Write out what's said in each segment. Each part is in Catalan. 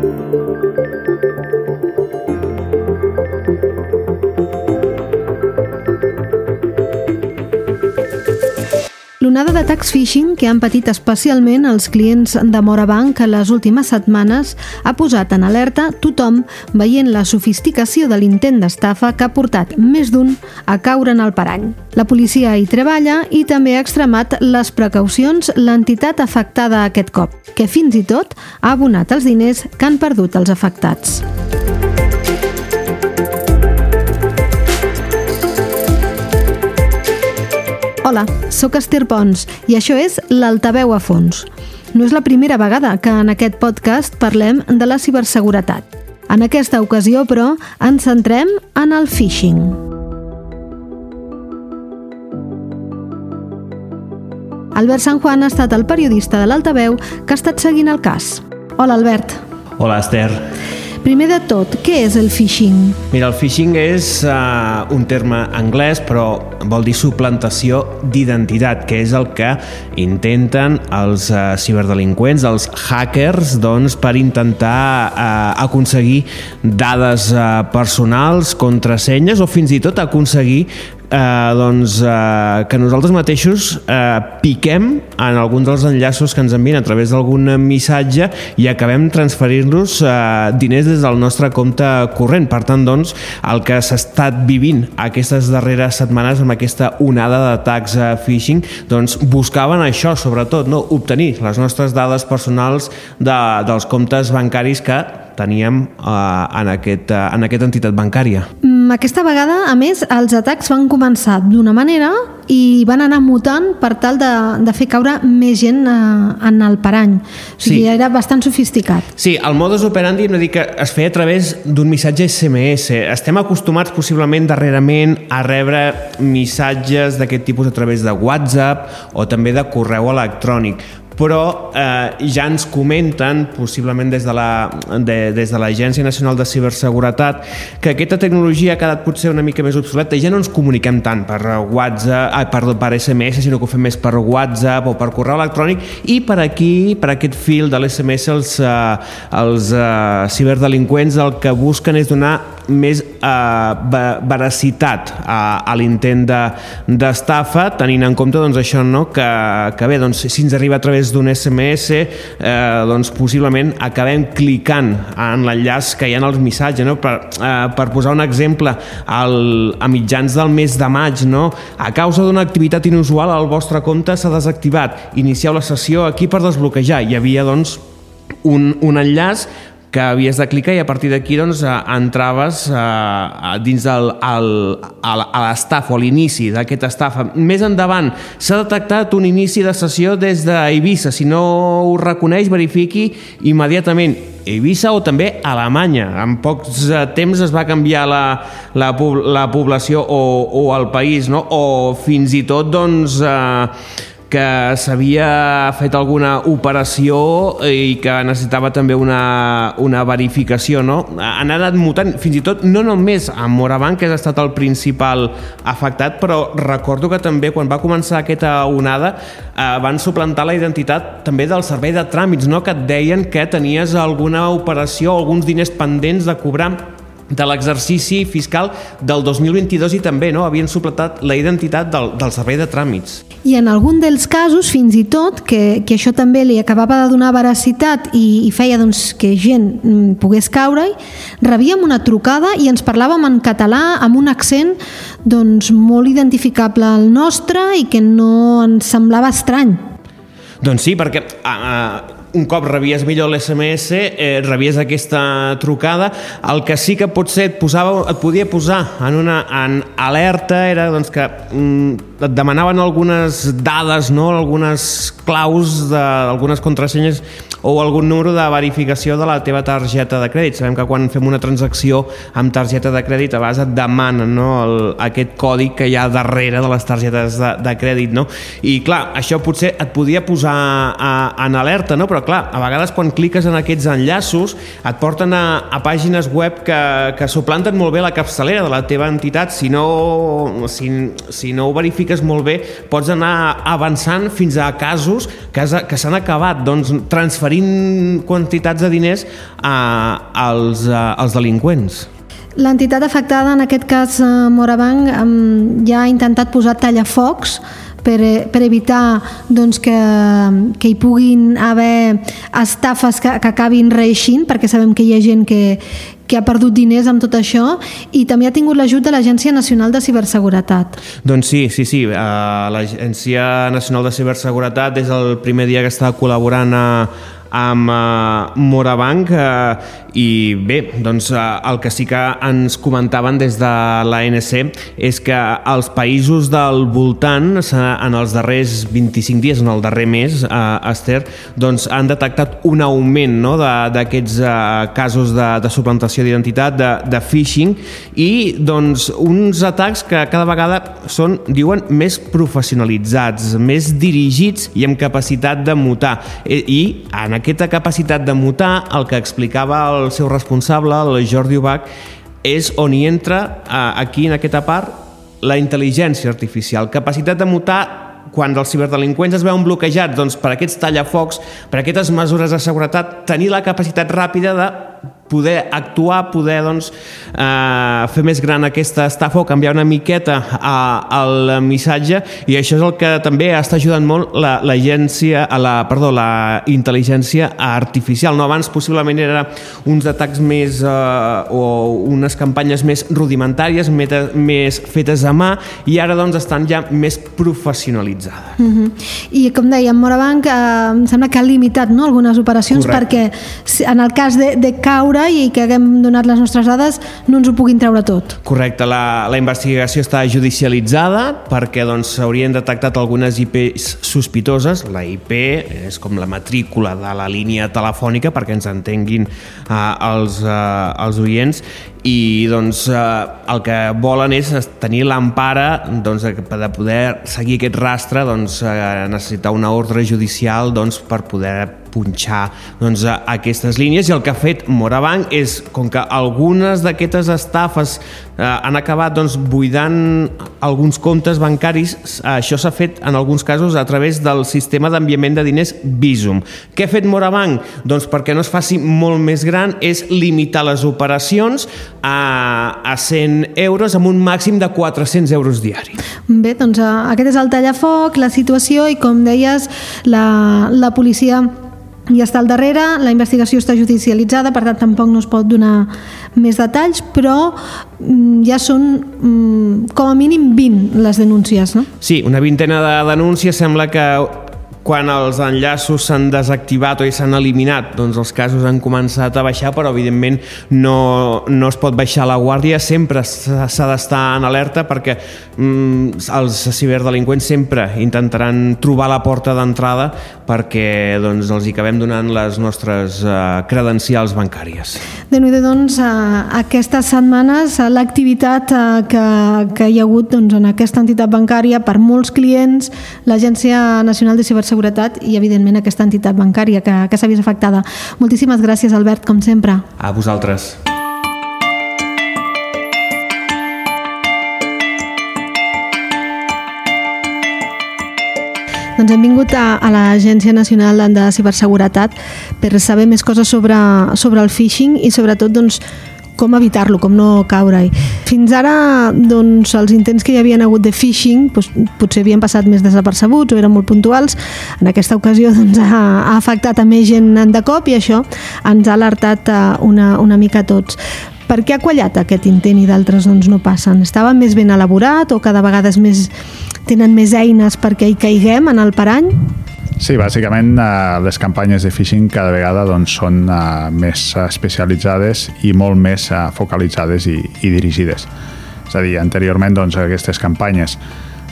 Música L'onada d'atacs phishing que han patit especialment els clients de Morabank a les últimes setmanes ha posat en alerta tothom veient la sofisticació de l'intent d'estafa que ha portat més d'un a caure en el parany. La policia hi treballa i també ha extremat les precaucions l'entitat afectada aquest cop, que fins i tot ha abonat els diners que han perdut els afectats. Hola, sóc Esther Pons i això és l'Altaveu a fons. No és la primera vegada que en aquest podcast parlem de la ciberseguretat. En aquesta ocasió, però, ens centrem en el phishing. Albert San Juan ha estat el periodista de l'Altaveu que ha estat seguint el cas. Hola, Albert. Hola, Esther. Primer de tot, què és el phishing? Mira, el phishing és uh, un terme anglès, però vol dir suplantació d'identitat, que és el que intenten els uh, ciberdelinqüents, els hackers, doncs, per intentar uh, aconseguir dades uh, personals, contrasenyes o fins i tot aconseguir eh, doncs, eh, que nosaltres mateixos eh, piquem en algun dels enllaços que ens envien a través d'algun missatge i acabem transferir-los eh, diners des del nostre compte corrent. Per tant, doncs, el que s'ha estat vivint aquestes darreres setmanes amb aquesta onada d'atacs a phishing, doncs buscaven això, sobretot, no? obtenir les nostres dades personals de, dels comptes bancaris que teníem eh, en, aquest, eh, en aquesta entitat bancària. Mm, aquesta vegada, a més, els atacs van començar d'una manera i van anar mutant per tal de, de fer caure més gent eh, en el parany. O sigui, sí. era bastant sofisticat. Sí, el modus operandi de dir que es feia a través d'un missatge SMS. Estem acostumats possiblement darrerament a rebre missatges d'aquest tipus a través de WhatsApp o també de correu electrònic però eh, ja ens comenten, possiblement des de l'Agència de, des de Nacional de Ciberseguretat, que aquesta tecnologia ha quedat potser una mica més obsoleta. I ja no ens comuniquem tant per WhatsApp, ah, perdó, per SMS, sinó que ho fem més per WhatsApp o per correu electrònic. I per aquí, per aquest fil de l'SMS, els, eh, els eh, ciberdelinqüents el que busquen és donar més eh, veracitat a, a l'intent d'estafa, de, tenint en compte doncs, això no? que, que bé, doncs, si ens arriba a través d'un SMS, eh, doncs possiblement acabem clicant en l'enllaç que hi ha en els missatges. No? Per, eh, per posar un exemple, al, a mitjans del mes de maig, no? a causa d'una activitat inusual, el vostre compte s'ha desactivat. Inicieu la sessió aquí per desbloquejar. Hi havia doncs, un, un enllaç que havies de clicar i a partir d'aquí doncs, eh, entraves eh, dins del, el, a l'estafa o l'inici d'aquesta estafa. Més endavant s'ha detectat un inici de sessió des d'Eivissa. Si no ho reconeix, verifiqui immediatament Eivissa o també Alemanya. En pocs eh, temps es va canviar la, la, la població o, o el país, no? o fins i tot doncs, eh, que s'havia fet alguna operació i que necessitava també una, una verificació, no? Han anat mutant, fins i tot no només a Morabanc, que ha estat el principal afectat, però recordo que també quan va començar aquesta onada eh, van suplantar la identitat també del servei de tràmits, no? que et deien que tenies alguna operació, alguns diners pendents de cobrar de l'exercici fiscal del 2022 i també no havien supletat la identitat del, del servei de tràmits. I en algun dels casos, fins i tot, que, que això també li acabava de donar veracitat i, i feia doncs, que gent mm, pogués caure-hi, rebíem una trucada i ens parlàvem en català amb un accent doncs, molt identificable al nostre i que no ens semblava estrany. Doncs sí, perquè uh, un cop rebies millor l'SMS, eh, rebies aquesta trucada, el que sí que potser et, posava, et podia posar en una en alerta era doncs, que mm, et demanaven algunes dades, no? algunes claus, de, algunes contrasenyes o algun número de verificació de la teva targeta de crèdit. Sabem que quan fem una transacció amb targeta de crèdit a vegades et demanen no? El, aquest codi que hi ha darrere de les targetes de, de crèdit. No? I clar, això potser et podia posar a, en alerta, no? però clar, a vegades quan cliques en aquests enllaços et porten a, a pàgines web que, que suplanten molt bé la capçalera de la teva entitat si no, si, si no ho verifiques expliques molt bé, pots anar avançant fins a casos que, que s'han acabat doncs, transferint quantitats de diners a, als, a, als delinqüents. L'entitat afectada, en aquest cas eh, Morabanc, ja ha intentat posar tallafocs per, eh, per evitar doncs, que, que hi puguin haver estafes que, que acabin reixint, perquè sabem que hi ha gent que, que ha perdut diners amb tot això i també ha tingut l'ajut de l'Agència Nacional de Ciberseguretat. Doncs sí, sí, sí. Uh, L'Agència Nacional de Ciberseguretat des del primer dia que està col·laborant a, amb uh, Morabanc uh, i bé, doncs uh, el que sí que ens comentaven des de l'ANC és que els països del voltant en els darrers 25 dies, en el darrer mes, uh, Esther, doncs han detectat un augment no, d'aquests uh, casos de, de suplantació d'identitat, de, de phishing i doncs uns atacs que cada vegada són, diuen, més professionalitzats, més dirigits i amb capacitat de mutar. I, i en aquesta capacitat de mutar, el que explicava el seu responsable, el Jordi Ubach, és on hi entra, eh, aquí en aquesta part, la intel·ligència artificial, capacitat de mutar quan els ciberdelinqüents es veuen bloquejats doncs, per aquests tallafocs, per aquestes mesures de seguretat, tenir la capacitat ràpida de poder actuar, poder doncs, eh, fer més gran aquesta estafa o canviar una miqueta al missatge i això és el que també està ajudant molt l'agència, la, la, perdó, la intel·ligència artificial. No? Abans possiblement era uns atacs més eh, o unes campanyes més rudimentàries, més fetes a mà i ara doncs estan ja més professionalitzades. Mm -hmm. I com dèiem, Morabanc eh, em sembla que ha limitat no, algunes operacions Correcte. perquè en el cas de, de caure i que haguem donat les nostres dades no ens ho puguin treure tot. Correcte, la, la investigació està judicialitzada perquè doncs, s'haurien doncs, detectat algunes IPs sospitoses. La IP és com la matrícula de la línia telefònica perquè ens entenguin eh, els, eh, els oients i doncs eh, el que volen és tenir l'empara doncs, de poder seguir aquest rastre doncs, eh, necessitar una ordre judicial doncs, per poder punxar doncs, aquestes línies i el que ha fet Morabanc és, com que algunes d'aquestes estafes eh, han acabat doncs, buidant alguns comptes bancaris, això s'ha fet en alguns casos a través del sistema d'enviament de diners Visum. Què ha fet Morabanc? Doncs perquè no es faci molt més gran és limitar les operacions a, a 100 euros amb un màxim de 400 euros diari. Bé, doncs eh, aquest és el tallafoc, la situació i com deies, la, la policia i està al darrere, la investigació està judicialitzada, per tant tampoc no es pot donar més detalls, però mm, ja són mm, com a mínim 20 les denúncies, no? Sí, una vintena de denúncies, sembla que quan els enllaços s'han desactivat o s'han eliminat, doncs els casos han començat a baixar, però evidentment no, no es pot baixar la guàrdia, sempre s'ha d'estar en alerta perquè mm, els ciberdelinqüents sempre intentaran trobar la porta d'entrada perquè doncs, els hi acabem donant les nostres uh, credencials bancàries. de nhi doncs, uh, aquestes setmanes l'activitat uh, que, que hi ha hagut doncs, en aquesta entitat bancària per molts clients, l'Agència Nacional de Ciberseguretat Seguretat i, evidentment, aquesta entitat bancària que, que s'ha vist afectada. Moltíssimes gràcies, Albert, com sempre. A vosaltres. Doncs hem vingut a, a l'Agència Nacional de Ciberseguretat per saber més coses sobre, sobre el phishing i sobretot doncs, com evitar-lo, com no caure-hi. Fins ara, doncs, els intents que hi havien hagut de phishing doncs, potser havien passat més desapercebuts o eren molt puntuals. En aquesta ocasió doncs, ha, ha afectat a més gent de cop i això ens ha alertat eh, una, una mica a tots. Per què ha quallat aquest intent i d'altres doncs, no passen? Estava més ben elaborat o cada vegada és més, tenen més eines perquè hi caiguem en el parany? Sí, bàsicament eh, les campanyes de phishing cada vegada doncs, són eh, més especialitzades i molt més eh, focalitzades i, i dirigides. És a dir, anteriorment doncs, aquestes campanyes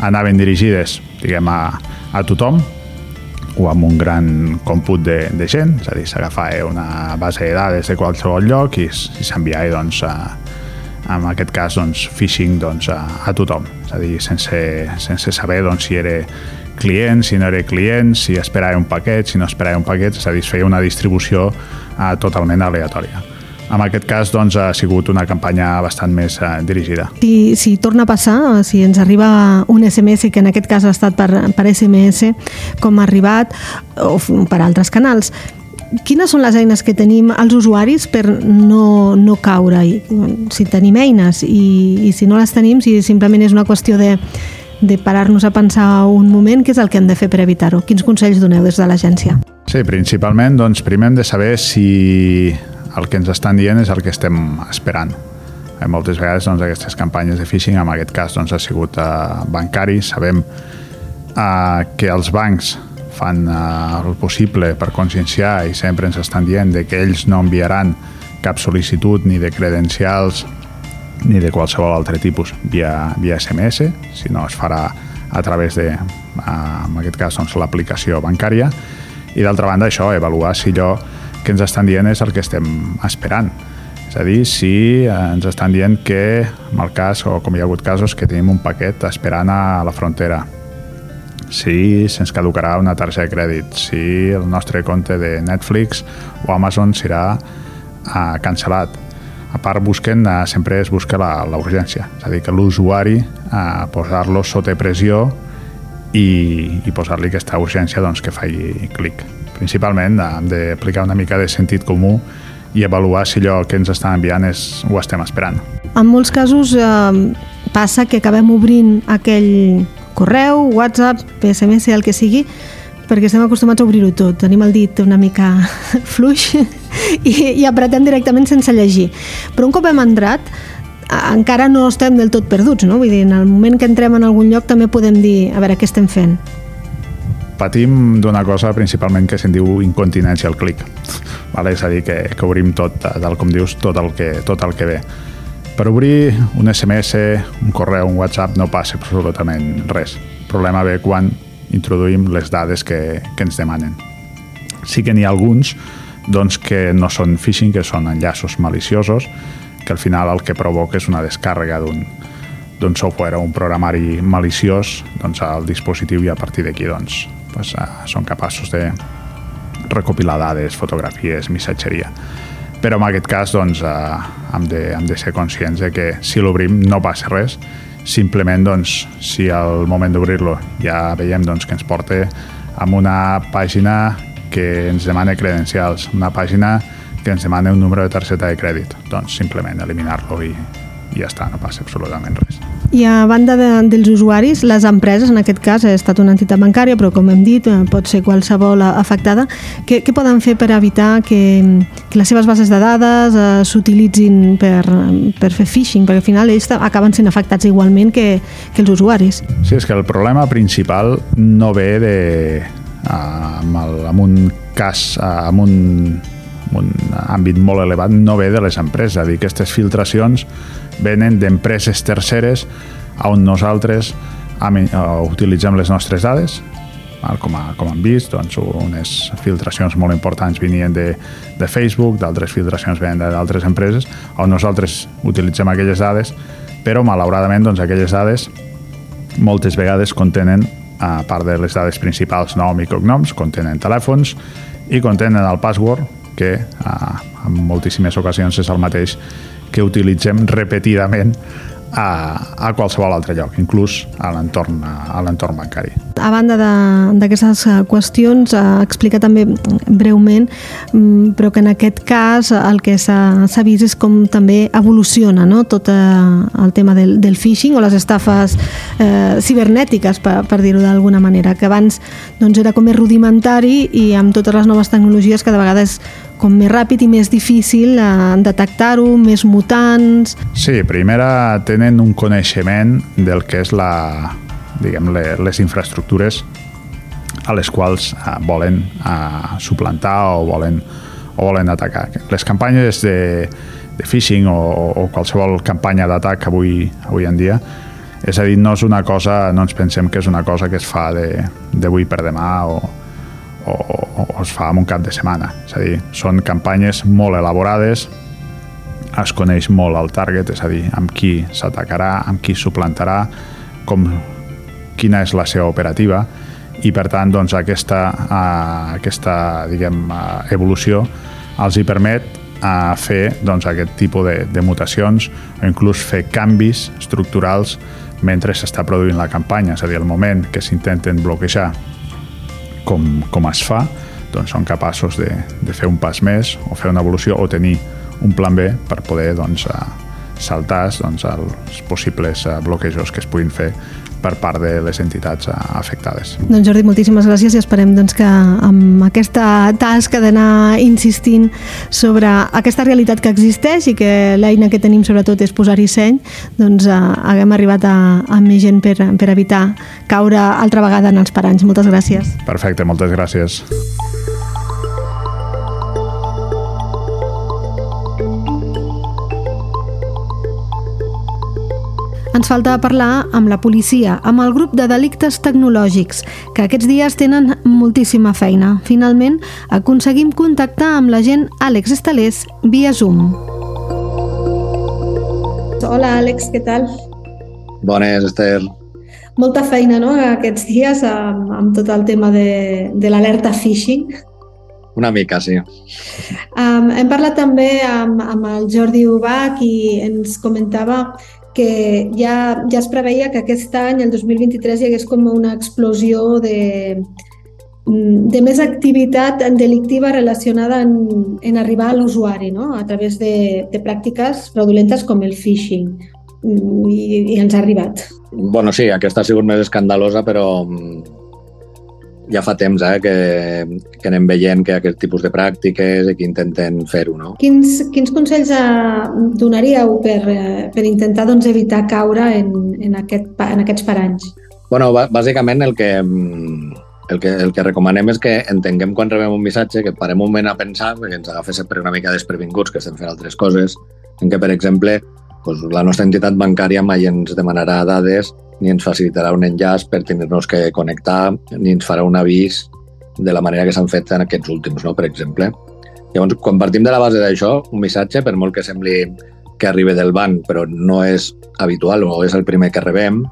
anaven dirigides diguem, a, a tothom o amb un gran comput de, de gent, és a dir, s'agafava una base de dades de qualsevol lloc i, i s'enviava doncs, a, en aquest cas doncs, phishing doncs, a, a tothom, és a dir, sense, sense saber doncs, si era client, si no era client, si esperava un paquet, si no esperava un paquet, és a dir, es feia una distribució eh, totalment aleatòria. En aquest cas doncs, ha sigut una campanya bastant més eh, dirigida. Si, si torna a passar, si ens arriba un SMS, que en aquest cas ha estat per, per SMS, com ha arribat, o per altres canals, quines són les eines que tenim els usuaris per no, no caure? Si tenim eines i, i si no les tenim, si simplement és una qüestió de, de parar-nos a pensar un moment què és el que hem de fer per evitar-ho. Quins consells doneu des de l'agència? Sí, principalment, doncs, primer hem de saber si el que ens estan dient és el que estem esperant. Eh, moltes vegades doncs, aquestes campanyes de phishing, en aquest cas doncs, ha sigut eh, bancari, sabem eh, que els bancs fan eh, el possible per conscienciar i sempre ens estan dient de que ells no enviaran cap sol·licitud ni de credencials ni de qualsevol altre tipus via, via SMS, sinó es farà a través de, en aquest cas, doncs, l'aplicació bancària i d'altra banda això, avaluar si allò que ens estan dient és el que estem esperant. És a dir, si eh, ens estan dient que, en el cas, o com hi ha hagut casos, que tenim un paquet esperant a la frontera, si se'ns caducarà una targeta de crèdit, si el nostre compte de Netflix o Amazon serà uh, cancel·lat. A part, busquen, uh, sempre es busca la, la urgència, és a dir, que l'usuari uh, posar-lo sota pressió i, i posar-li aquesta urgència doncs, que faci clic. Principalment hem d'aplicar una mica de sentit comú i avaluar si allò que ens estan enviant és, ho estem esperant. En molts casos eh, passa que acabem obrint aquell correu, WhatsApp, SMS, el que sigui, perquè estem acostumats a obrir-ho tot. Tenim el dit una mica fluix i, i apretem directament sense llegir. Però un cop hem entrat, encara no estem del tot perduts, no? Vull dir, en el moment que entrem en algun lloc també podem dir, a veure, què estem fent? Patim d'una cosa principalment que se'n diu incontinència al clic. Vale? És a dir, que, que obrim tot, tal com dius, tot el que, tot el que ve. Per obrir un SMS, un correu, un WhatsApp, no passa absolutament res. El problema ve quan introduïm les dades que, que ens demanen. Sí que n'hi ha alguns doncs, que no són phishing, que són enllaços maliciosos, que al final el que provoca és una descàrrega d'un d'un software o un programari maliciós doncs, al dispositiu i a partir d'aquí doncs, doncs, són capaços de recopilar dades, fotografies, missatgeria però en aquest cas doncs, eh, hem, de, hem de ser conscients de que si l'obrim no passa res, simplement doncs, si al moment d'obrir-lo ja veiem doncs, que ens porta a una pàgina que ens demana credencials, una pàgina que ens demana un número de targeta de crèdit, doncs simplement eliminar-lo i, i ja està, no passa absolutament res. I a banda de, dels usuaris, les empreses, en aquest cas ha estat una entitat bancària, però com hem dit, eh, pot ser qualsevol afectada, què, què poden fer per evitar que, que les seves bases de dades eh, s'utilitzin per, per fer phishing? Perquè al final ells acaben sent afectats igualment que, que els usuaris. Sí, és que el problema principal no ve de, amb, el, amb un cas, amb un un àmbit molt elevat no ve de les empreses, és a dir, aquestes filtracions venen d'empreses terceres on nosaltres utilitzem les nostres dades com, a, com hem vist, doncs, unes filtracions molt importants venien de, de Facebook, d'altres filtracions venen d'altres empreses, on nosaltres utilitzem aquelles dades, però malauradament doncs, aquelles dades moltes vegades contenen, a part de les dades principals, nom i cognoms, contenen telèfons i contenen el password, que en moltíssimes ocasions és el mateix que utilitzem repetidament a, a qualsevol altre lloc, inclús a l'entorn bancari. A banda d'aquestes eh, qüestions, eh, explica també breument, mm, però que en aquest cas el que s'ha vist és com també evoluciona no? tot eh, el tema del, del phishing o les estafes eh, cibernètiques, per, per dir-ho d'alguna manera, que abans doncs, era com més rudimentari i amb totes les noves tecnologies cada vegada és com més ràpid i més difícil eh, detectar-ho, més mutants... Sí, primera tenen un coneixement del que és la, diguem, les infraestructures a les quals eh, volen eh, suplantar o volen, o volen atacar. Les campanyes de, de phishing o, o qualsevol campanya d'atac avui, avui en dia és a dir, no és una cosa, no ens pensem que és una cosa que es fa d'avui per demà o, o, o es fa en un cap de setmana. És a dir, són campanyes molt elaborades, es coneix molt el target, és a dir, amb qui s'atacarà, amb qui suplantarà, com, quina és la seva operativa, i per tant doncs, aquesta, uh, aquesta diguem, uh, evolució els hi permet a fer doncs, aquest tipus de, de mutacions o inclús fer canvis estructurals mentre s'està produint la campanya, és a dir, el moment que s'intenten bloquejar com, com es fa, doncs són capaços de, de fer un pas més o fer una evolució o tenir un plan B per poder doncs, saltar doncs, els possibles bloquejos que es puguin fer per part de les entitats afectades. Doncs Jordi, moltíssimes gràcies i esperem doncs, que amb aquesta tasca d'anar insistint sobre aquesta realitat que existeix i que l'eina que tenim sobretot és posar-hi seny, doncs eh, haguem arribat a, a més gent per, per evitar caure altra vegada en els paranys. Moltes gràcies. Perfecte, moltes gràcies. Ens falta parlar amb la policia, amb el grup de delictes tecnològics, que aquests dies tenen moltíssima feina. Finalment, aconseguim contactar amb l'agent Àlex Estalés via Zoom. Hola, Àlex, què tal? Bones, Esther. Molta feina, no?, aquests dies amb, amb tot el tema de, de l'alerta phishing. Una mica, sí. Um, hem parlat també amb, amb el Jordi Ubach i ens comentava que ja, ja es preveia que aquest any, el 2023, hi hagués com una explosió de, de més activitat delictiva relacionada en, en arribar a l'usuari no? a través de, de pràctiques fraudulentes com el phishing. I, i ens ha arribat. Bueno, sí, aquesta ha sigut més escandalosa, però ja fa temps eh, que, que anem veient que aquest tipus de pràctiques i que intenten fer-ho. No? Quins, quins consells eh, donaríeu per, eh, per intentar doncs, evitar caure en, en, aquest, en aquests paranys? Bueno, bàsicament el que, el que, el que recomanem és que entenguem quan rebem un missatge, que parem un moment a pensar, perquè ens agafa sempre una mica desprevinguts, que estem fent altres coses, en què, per exemple, doncs, la nostra entitat bancària mai ens demanarà dades ni ens facilitarà un enllaç per tenir-nos que connectar, ni ens farà un avís de la manera que s'han fet en aquests últims, no? per exemple. Llavors, quan partim de la base d'això, un missatge, per molt que sembli que arribi del banc, però no és habitual o és el primer que rebem,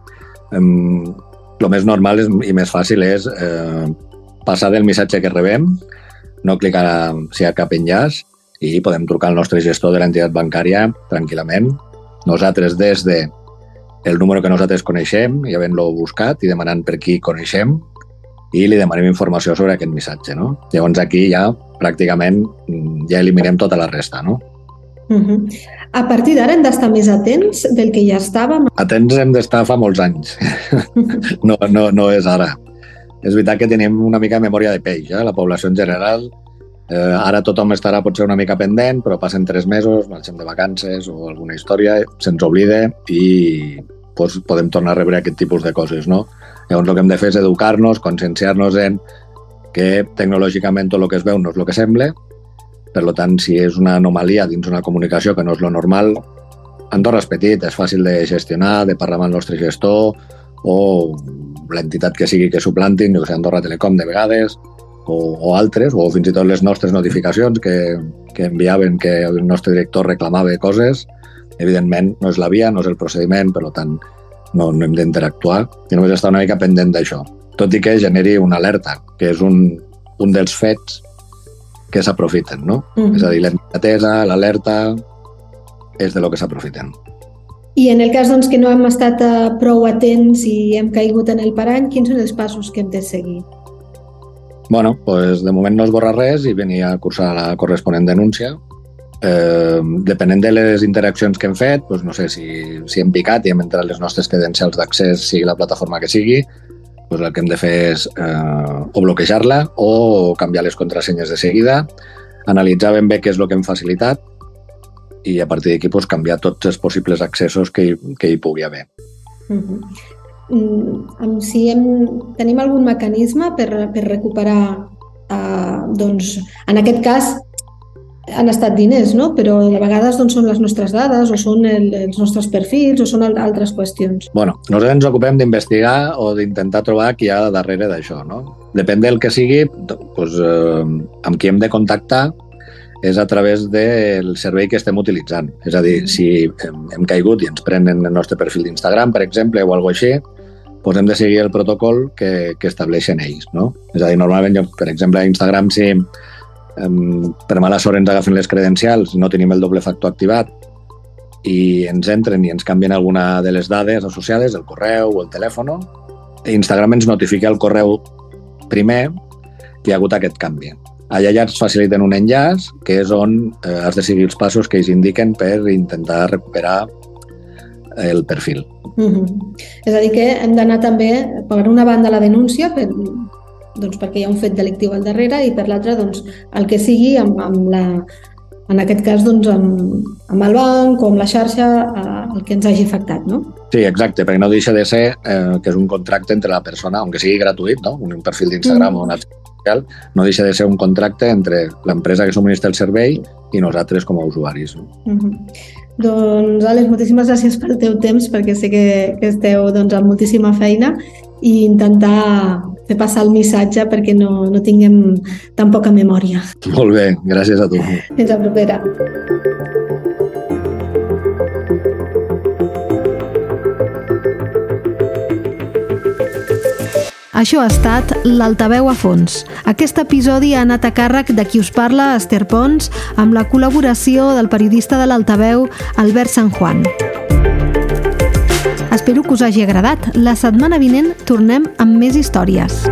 el més normal és, i més fàcil és eh, passar del missatge que rebem, no clicar si hi ha cap enllaç i podem trucar al nostre gestor de l'entitat bancària tranquil·lament. Nosaltres, des de el número que nosaltres coneixem i havent-lo buscat i demanant per qui coneixem i li demanem informació sobre aquest missatge. No? Llavors aquí ja pràcticament mm, ja eliminem tota la resta. No? Uh -huh. A partir d'ara hem d'estar més atents del que ja estàvem? Atents hem d'estar fa molts anys. no, no, no és ara. És veritat que tenim una mica de memòria de peix, eh? la població en general. Eh, ara tothom estarà potser una mica pendent, però passen tres mesos, marxem de vacances o alguna història, se'ns oblida i pues, podem tornar a rebre aquest tipus de coses. No? Llavors el que hem de fer és educar-nos, conscienciar-nos en que tecnològicament tot el que es veu no és el que sembla, per tant, si és una anomalia dins una comunicació que no és lo normal, Andorra és petit, és fàcil de gestionar, de parlar amb el nostre gestor o l'entitat que sigui que suplantin, jo que sé, Andorra Telecom de vegades, o, o altres, o fins i tot les nostres notificacions que, que enviaven que el nostre director reclamava coses, evidentment no és la via, no és el procediment, per tant no, no hem d'interactuar i només estar una mica pendent d'això. Tot i que generi una alerta, que és un, un dels fets que s'aprofiten, no? Mm -hmm. És a dir, la l'alerta, és de lo que s'aprofiten. I en el cas doncs, que no hem estat uh, prou atents i hem caigut en el parany, quins són els passos que hem de seguir? Bueno, pues de moment no es borra res i venir a cursar la corresponent denúncia. Eh, depenent de les interaccions que hem fet, doncs no sé si, si hem picat i hem entrat les nostres credencials d'accés, sigui la plataforma que sigui, doncs el que hem de fer és eh, o bloquejar-la o canviar les contrasenyes de seguida, analitzar ben bé què és el que hem facilitat i a partir d'aquí doncs, canviar tots els possibles accessos que hi, que hi pugui haver. Uh -huh. Mm, si hem, tenim algun mecanisme per, per recuperar, eh, doncs, en aquest cas, han estat diners, no? però a vegades doncs, són les nostres dades o són el, els nostres perfils o són altres qüestions. Bueno, nosaltres ens ocupem d'investigar o d'intentar trobar qui hi ha darrere d'això. No? Depèn del que sigui, doncs, eh, amb qui hem de contactar és a través del servei que estem utilitzant. És a dir, si hem, hem caigut i ens prenen el nostre perfil d'Instagram, per exemple, o alguna així, doncs hem de seguir el protocol que, que estableixen ells. No? És a dir, normalment, jo, per exemple, a Instagram, si um, per mala sort ens agafen les credencials, no tenim el doble factor activat i ens entren i ens canvien alguna de les dades associades, el correu o el telèfon, Instagram ens notifica el correu primer que hi ha hagut aquest canvi. Allà ja ens faciliten un enllaç que és on eh, has de seguir els passos que ells indiquen per intentar recuperar el perfil. Mm -hmm. És a dir, que hem d'anar també, per una banda, la denúncia, per, doncs perquè hi ha un fet delictiu al darrere, i per l'altra, doncs, el que sigui amb, amb la, en aquest cas doncs, amb, amb el banc o amb la xarxa eh, el que ens hagi afectat, no? Sí, exacte, perquè no deixa de ser eh, que és un contracte entre la persona, aunque sigui gratuït, no? un perfil d'Instagram mm. o una social, no deixa de ser un contracte entre l'empresa que subministra el servei i nosaltres com a usuaris. No? Mm -hmm. Doncs, Àlex, moltíssimes gràcies pel teu temps, perquè sé que, que esteu doncs, amb moltíssima feina i intentar fer passar el missatge perquè no, no tinguem tan poca memòria. Molt bé, gràcies a tu. Fins la propera. Això ha estat l'Altaveu a fons. Aquest episodi ha anat a càrrec de qui us parla, Esther Pons, amb la col·laboració del periodista de l'Altaveu, Albert San Juan. Espero que us hagi agradat. La setmana vinent tornem amb més històries.